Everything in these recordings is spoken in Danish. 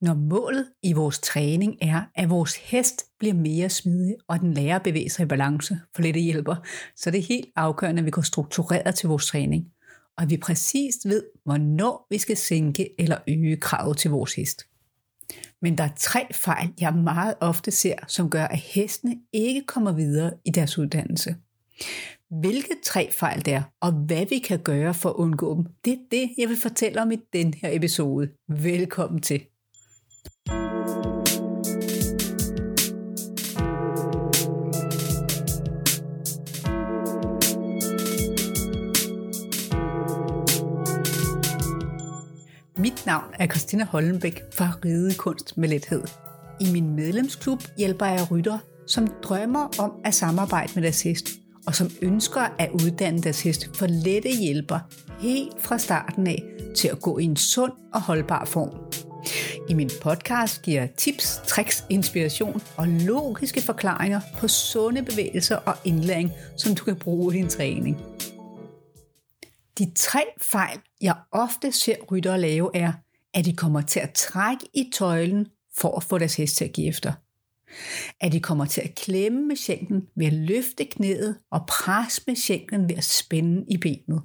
Når målet i vores træning er, at vores hest bliver mere smidig, og den lærer at bevæge sig i balance, for lidt hjælper, så det er helt afgørende, at vi går struktureret til vores træning, og at vi præcist ved, hvornår vi skal sænke eller øge kravet til vores hest. Men der er tre fejl, jeg meget ofte ser, som gør, at hestene ikke kommer videre i deres uddannelse. Hvilke tre fejl det er, og hvad vi kan gøre for at undgå dem, det er det, jeg vil fortælle om i den her episode. Velkommen til. Mit navn er Christina Hollenbæk fra Ride Kunst med Lethed. I min medlemsklub hjælper jeg rytter, som drømmer om at samarbejde med deres hest, og som ønsker at uddanne deres hest for lette hjælper helt fra starten af til at gå i en sund og holdbar form. I min podcast giver jeg tips, tricks, inspiration og logiske forklaringer på sunde bevægelser og indlæring, som du kan bruge i din træning. De tre fejl, jeg ofte ser ryttere lave, er, at de kommer til at trække i tøjlen for at få deres hest til at give efter. At de kommer til at klemme med skænken ved at løfte knæet og presse med skænken ved at spænde i benet.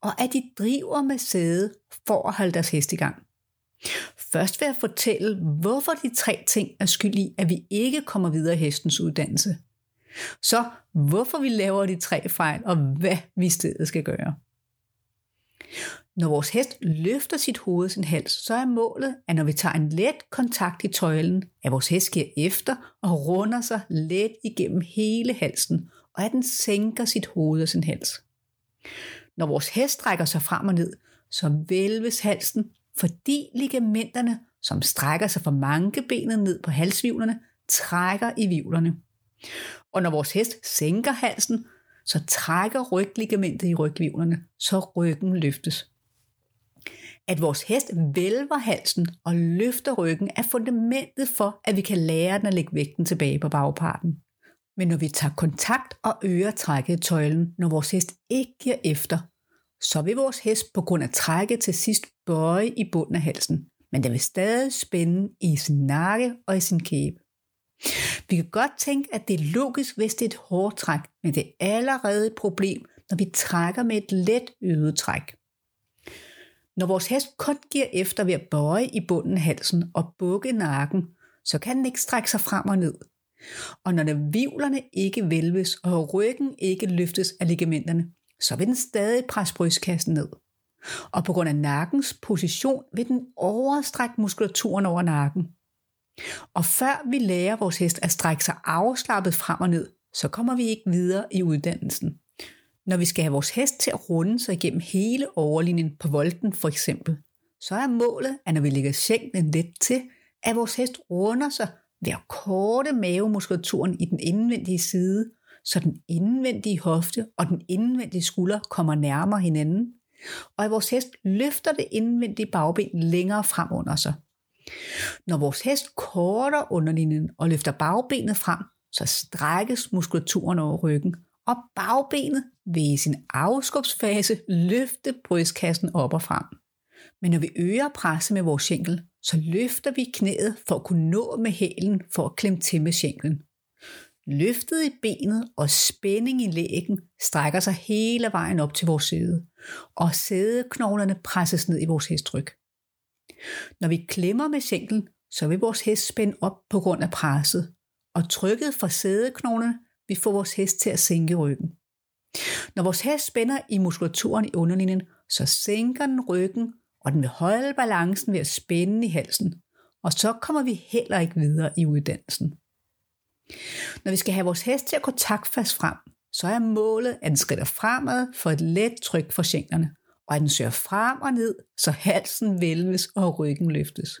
Og at de driver med sædet for at holde deres hest i gang. Først vil jeg fortælle, hvorfor de tre ting er skyld i, at vi ikke kommer videre i hestens uddannelse. Så hvorfor vi laver de tre fejl, og hvad vi i stedet skal gøre. Når vores hest løfter sit hoved sin hals, så er målet, at når vi tager en let kontakt i tøjlen, at vores hest giver efter og runder sig let igennem hele halsen, og at den sænker sit hoved og sin hals. Når vores hest strækker sig frem og ned, så vælves halsen, fordi ligamenterne, som strækker sig fra mankebenet ned på halsvivlerne, trækker i vivlerne. Og når vores hest sænker halsen, så trækker rygligamentet i ryghvivlerne, så ryggen løftes. At vores hest vælver halsen og løfter ryggen er fundamentet for, at vi kan lære den at lægge vægten tilbage på bagparten. Men når vi tager kontakt og øger trækket i tøjlen, når vores hest ikke giver efter, så vil vores hest på grund af trækket til sidst bøje i bunden af halsen, men den vil stadig spænde i sin nakke og i sin kæbe. Vi kan godt tænke, at det er logisk, hvis det er et hårdt træk, men det er allerede et problem, når vi trækker med et let øget træk. Når vores hest kun giver efter ved at bøje i bunden af halsen og bukke nakken, så kan den ikke strække sig frem og ned. Og når nervivlerne ikke vælves og ryggen ikke løftes af ligamenterne, så vil den stadig presse brystkassen ned. Og på grund af nakkens position vil den overstrække muskulaturen over nakken. Og før vi lærer vores hest at strække sig afslappet frem og ned, så kommer vi ikke videre i uddannelsen. Når vi skal have vores hest til at runde sig igennem hele overlinjen på volden for eksempel, så er målet, at når vi lægger skænken lidt til, at vores hest runder sig ved at korte mavemuskulaturen i den indvendige side, så den indvendige hofte og den indvendige skulder kommer nærmere hinanden, og at vores hest løfter det indvendige bagben længere frem under sig. Når vores hest korter underlinjen og løfter bagbenet frem, så strækkes muskulaturen over ryggen, og bagbenet vil i sin afskubsfase løfte brystkassen op og frem. Men når vi øger presset med vores skænkel, så løfter vi knæet for at kunne nå med hælen for at klemme til med skænklen. Løftet i benet og spænding i lægen strækker sig hele vejen op til vores sæde, og sædeknoglerne presses ned i vores hestryg. Når vi klemmer med sænken, så vil vores hest spænde op på grund af presset, og trykket fra sædeknoglerne vil få vores hest til at sænke ryggen. Når vores hest spænder i muskulaturen i underlinjen, så sænker den ryggen, og den vil holde balancen ved at spænde i halsen, og så kommer vi heller ikke videre i uddannelsen. Når vi skal have vores hest til at gå taktfast frem, så er målet, at den skrider fremad for et let tryk for skænkerne, og at den søger frem og ned, så halsen vælves og ryggen løftes.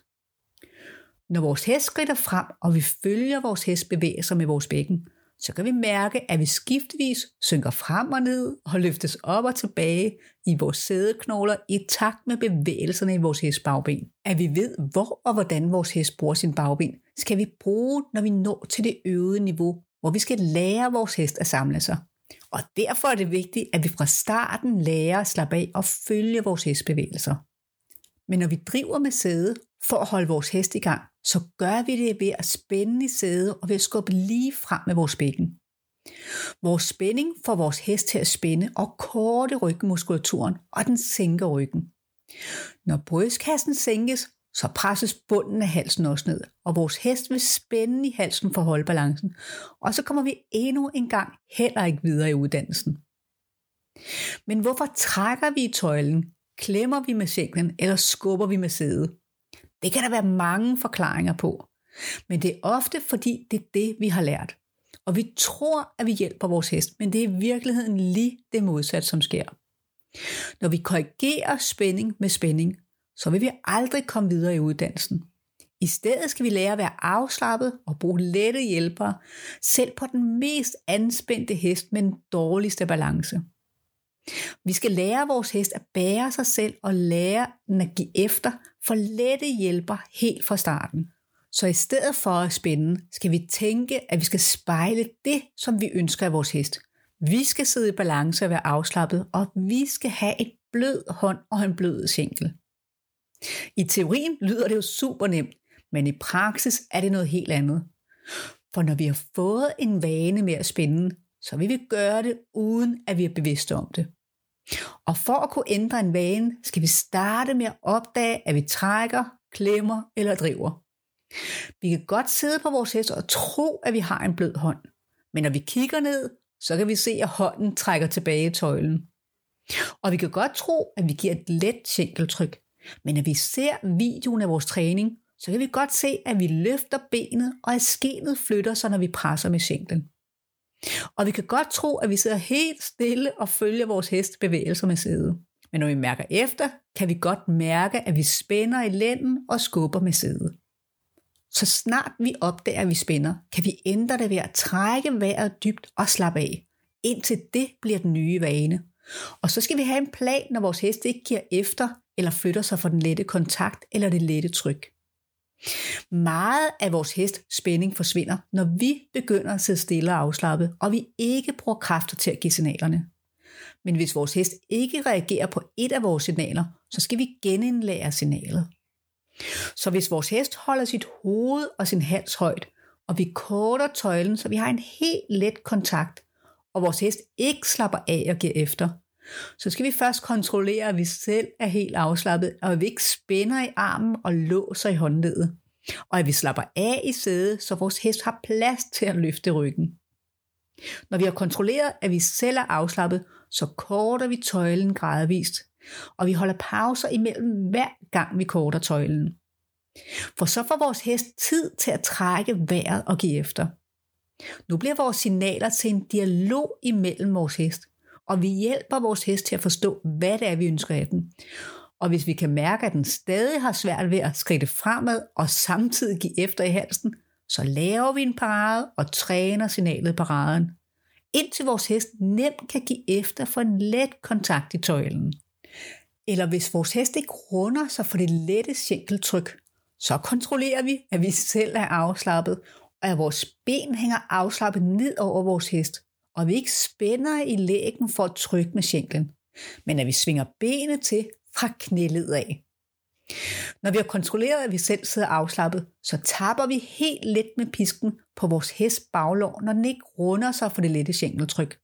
Når vores hest skrider frem, og vi følger vores hest bevæge sig med vores bækken, så kan vi mærke, at vi skiftvis synker frem og ned og løftes op og tilbage i vores sædeknogler i takt med bevægelserne i vores hest bagben. At vi ved, hvor og hvordan vores hest bruger sin bagben, skal vi bruge, når vi når til det øvede niveau, hvor vi skal lære vores hest at samle sig. Og derfor er det vigtigt, at vi fra starten lærer at slappe af og følge vores hestbevægelser. Men når vi driver med sæde For at holde vores hest i gang, så gør vi det ved at spænde i sædet og ved at skubbe lige frem med vores bækken. Vores spænding får vores hest til at spænde og korte rygmuskulaturen, og den sænker ryggen. Når brystkassen sænkes, så presses bunden af halsen også ned, og vores hest vil spænde i halsen for at holde balancen, og så kommer vi endnu en gang heller ikke videre i uddannelsen. Men hvorfor trækker vi i tøjlen, klemmer vi med sænken, eller skubber vi med sædet? Det kan der være mange forklaringer på, men det er ofte fordi det er det, vi har lært. Og vi tror, at vi hjælper vores hest, men det er i virkeligheden lige det modsatte, som sker. Når vi korrigerer spænding med spænding, så vil vi aldrig komme videre i uddannelsen. I stedet skal vi lære at være afslappet og bruge lette hjælpere, selv på den mest anspændte hest med den dårligste balance. Vi skal lære vores hest at bære sig selv og lære den at give efter for lette hjælper helt fra starten. Så i stedet for at spænde, skal vi tænke, at vi skal spejle det, som vi ønsker af vores hest. Vi skal sidde i balance og være afslappet, og vi skal have et blød hånd og en blød sænkel. I teorien lyder det jo super nemt, men i praksis er det noget helt andet. For når vi har fået en vane med at spænde, så vil vi gøre det uden at vi er bevidste om det. Og for at kunne ændre en vane, skal vi starte med at opdage, at vi trækker, klemmer eller driver. Vi kan godt sidde på vores hest og tro, at vi har en blød hånd. Men når vi kigger ned, så kan vi se, at hånden trækker tilbage i tøjlen. Og vi kan godt tro, at vi giver et let skænkeltryk. Men når vi ser videoen af vores træning, så kan vi godt se, at vi løfter benet, og at skenet flytter sig, når vi presser med skænklen. Og vi kan godt tro, at vi sidder helt stille og følger vores hest bevægelser med sædet. Men når vi mærker efter, kan vi godt mærke, at vi spænder i lænden og skubber med sædet. Så snart vi opdager, at vi spænder, kan vi ændre det ved at trække vejret dybt og slappe af, indtil det bliver den nye vane. Og så skal vi have en plan, når vores hest ikke giver efter eller flytter sig for den lette kontakt eller det lette tryk. Meget af vores hest spænding forsvinder, når vi begynder at sidde stille og afslappet, og vi ikke bruger kræfter til at give signalerne. Men hvis vores hest ikke reagerer på et af vores signaler, så skal vi genindlære signalet. Så hvis vores hest holder sit hoved og sin hals højt, og vi korter tøjlen, så vi har en helt let kontakt, og vores hest ikke slapper af og giver efter, så skal vi først kontrollere, at vi selv er helt afslappet, og at vi ikke spænder i armen og låser i håndledet. Og at vi slapper af i sædet, så vores hest har plads til at løfte ryggen. Når vi har kontrolleret, at vi selv er afslappet, så korter vi tøjlen gradvist, og vi holder pauser imellem hver gang vi korter tøjlen. For så får vores hest tid til at trække vejret og give efter. Nu bliver vores signaler til en dialog imellem vores hest, og vi hjælper vores hest til at forstå, hvad det er, vi ønsker af den. Og hvis vi kan mærke, at den stadig har svært ved at skride fremad og samtidig give efter i halsen, så laver vi en parade og træner signalet paraden, indtil vores hest nemt kan give efter for en let kontakt i tøjlen. Eller hvis vores hest ikke runder sig for det lette skænkeltryk, så kontrollerer vi, at vi selv er afslappet, og at vores ben hænger afslappet ned over vores hest, og vi ikke spænder i lægen for at trykke med sjænklen, men at vi svinger benet til fra knæled af. Når vi har kontrolleret, at vi selv sidder afslappet, så tapper vi helt let med pisken på vores hest baglår, når den ikke runder sig for det lette skænkeltryk.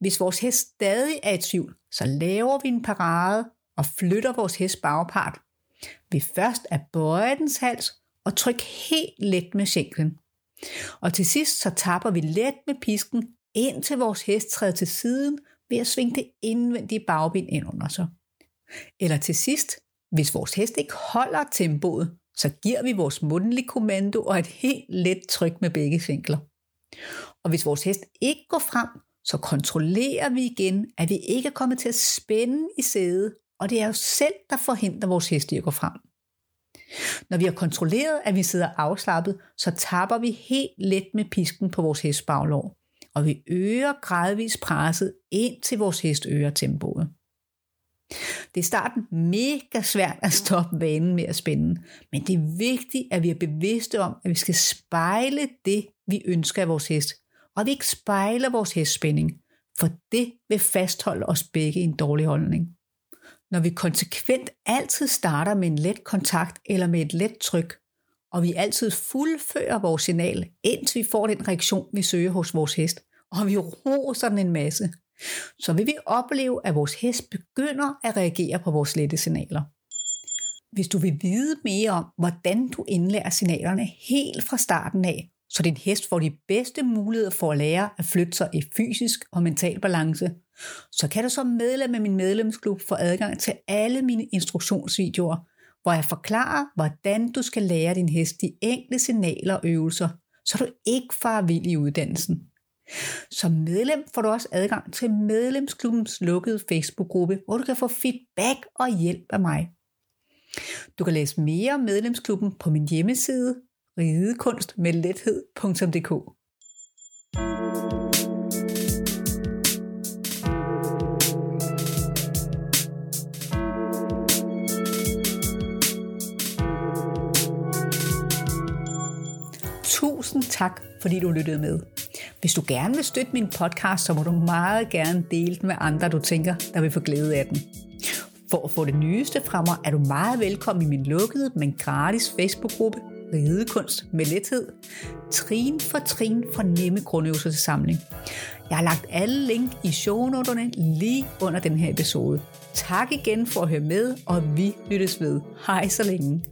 Hvis vores hest stadig er i tvivl, så laver vi en parade og flytter vores hest bagpart. Vi først at bøje dens hals og trykke helt let med sjænklen. Og til sidst så tapper vi let med pisken, indtil vores hest træder til siden ved at svinge det indvendige bagben ind under sig. Eller til sidst, hvis vores hest ikke holder tempoet, så giver vi vores mundlige kommando og et helt let tryk med begge fingre. Og hvis vores hest ikke går frem, så kontrollerer vi igen, at vi ikke er kommet til at spænde i sædet, og det er jo selv, der forhindrer vores hest i at gå frem. Når vi har kontrolleret, at vi sidder afslappet, så tapper vi helt let med pisken på vores hest baglår, og vi øger gradvist presset ind til vores hest øger tempoet. Det er starten mega svært at stoppe vanen med at spænde, men det er vigtigt, at vi er bevidste om, at vi skal spejle det, vi ønsker af vores hest, og at vi ikke spejler vores hestspænding, for det vil fastholde os begge i en dårlig holdning. Når vi konsekvent altid starter med en let kontakt eller med et let tryk, og vi altid fuldfører vores signal, indtil vi får den reaktion, vi søger hos vores hest, og vi roser den en masse, så vil vi opleve, at vores hest begynder at reagere på vores lette signaler. Hvis du vil vide mere om, hvordan du indlærer signalerne helt fra starten af, så din hest får de bedste muligheder for at lære at flytte sig i fysisk og mental balance, så kan du som medlem af min medlemsklub få adgang til alle mine instruktionsvideoer, hvor jeg forklarer, hvordan du skal lære din hest de enkle signaler og øvelser, så du ikke farer vild i uddannelsen. Som medlem får du også adgang til medlemsklubbens lukkede Facebook-gruppe, hvor du kan få feedback og hjælp af mig. Du kan læse mere om medlemsklubben på min hjemmeside ridekunstmedlethed.dk Tusind tak, fordi du lyttede med. Hvis du gerne vil støtte min podcast, så må du meget gerne dele den med andre, du tænker, der vil få glæde af den. For at få det nyeste fra mig, er du meget velkommen i min lukkede, men gratis Facebook-gruppe Ridekunst med lethed. Trin for trin for nemme grundøvelser til samling. Jeg har lagt alle link i shownoterne lige under den her episode. Tak igen for at høre med, og vi lyttes ved. Hej så længe.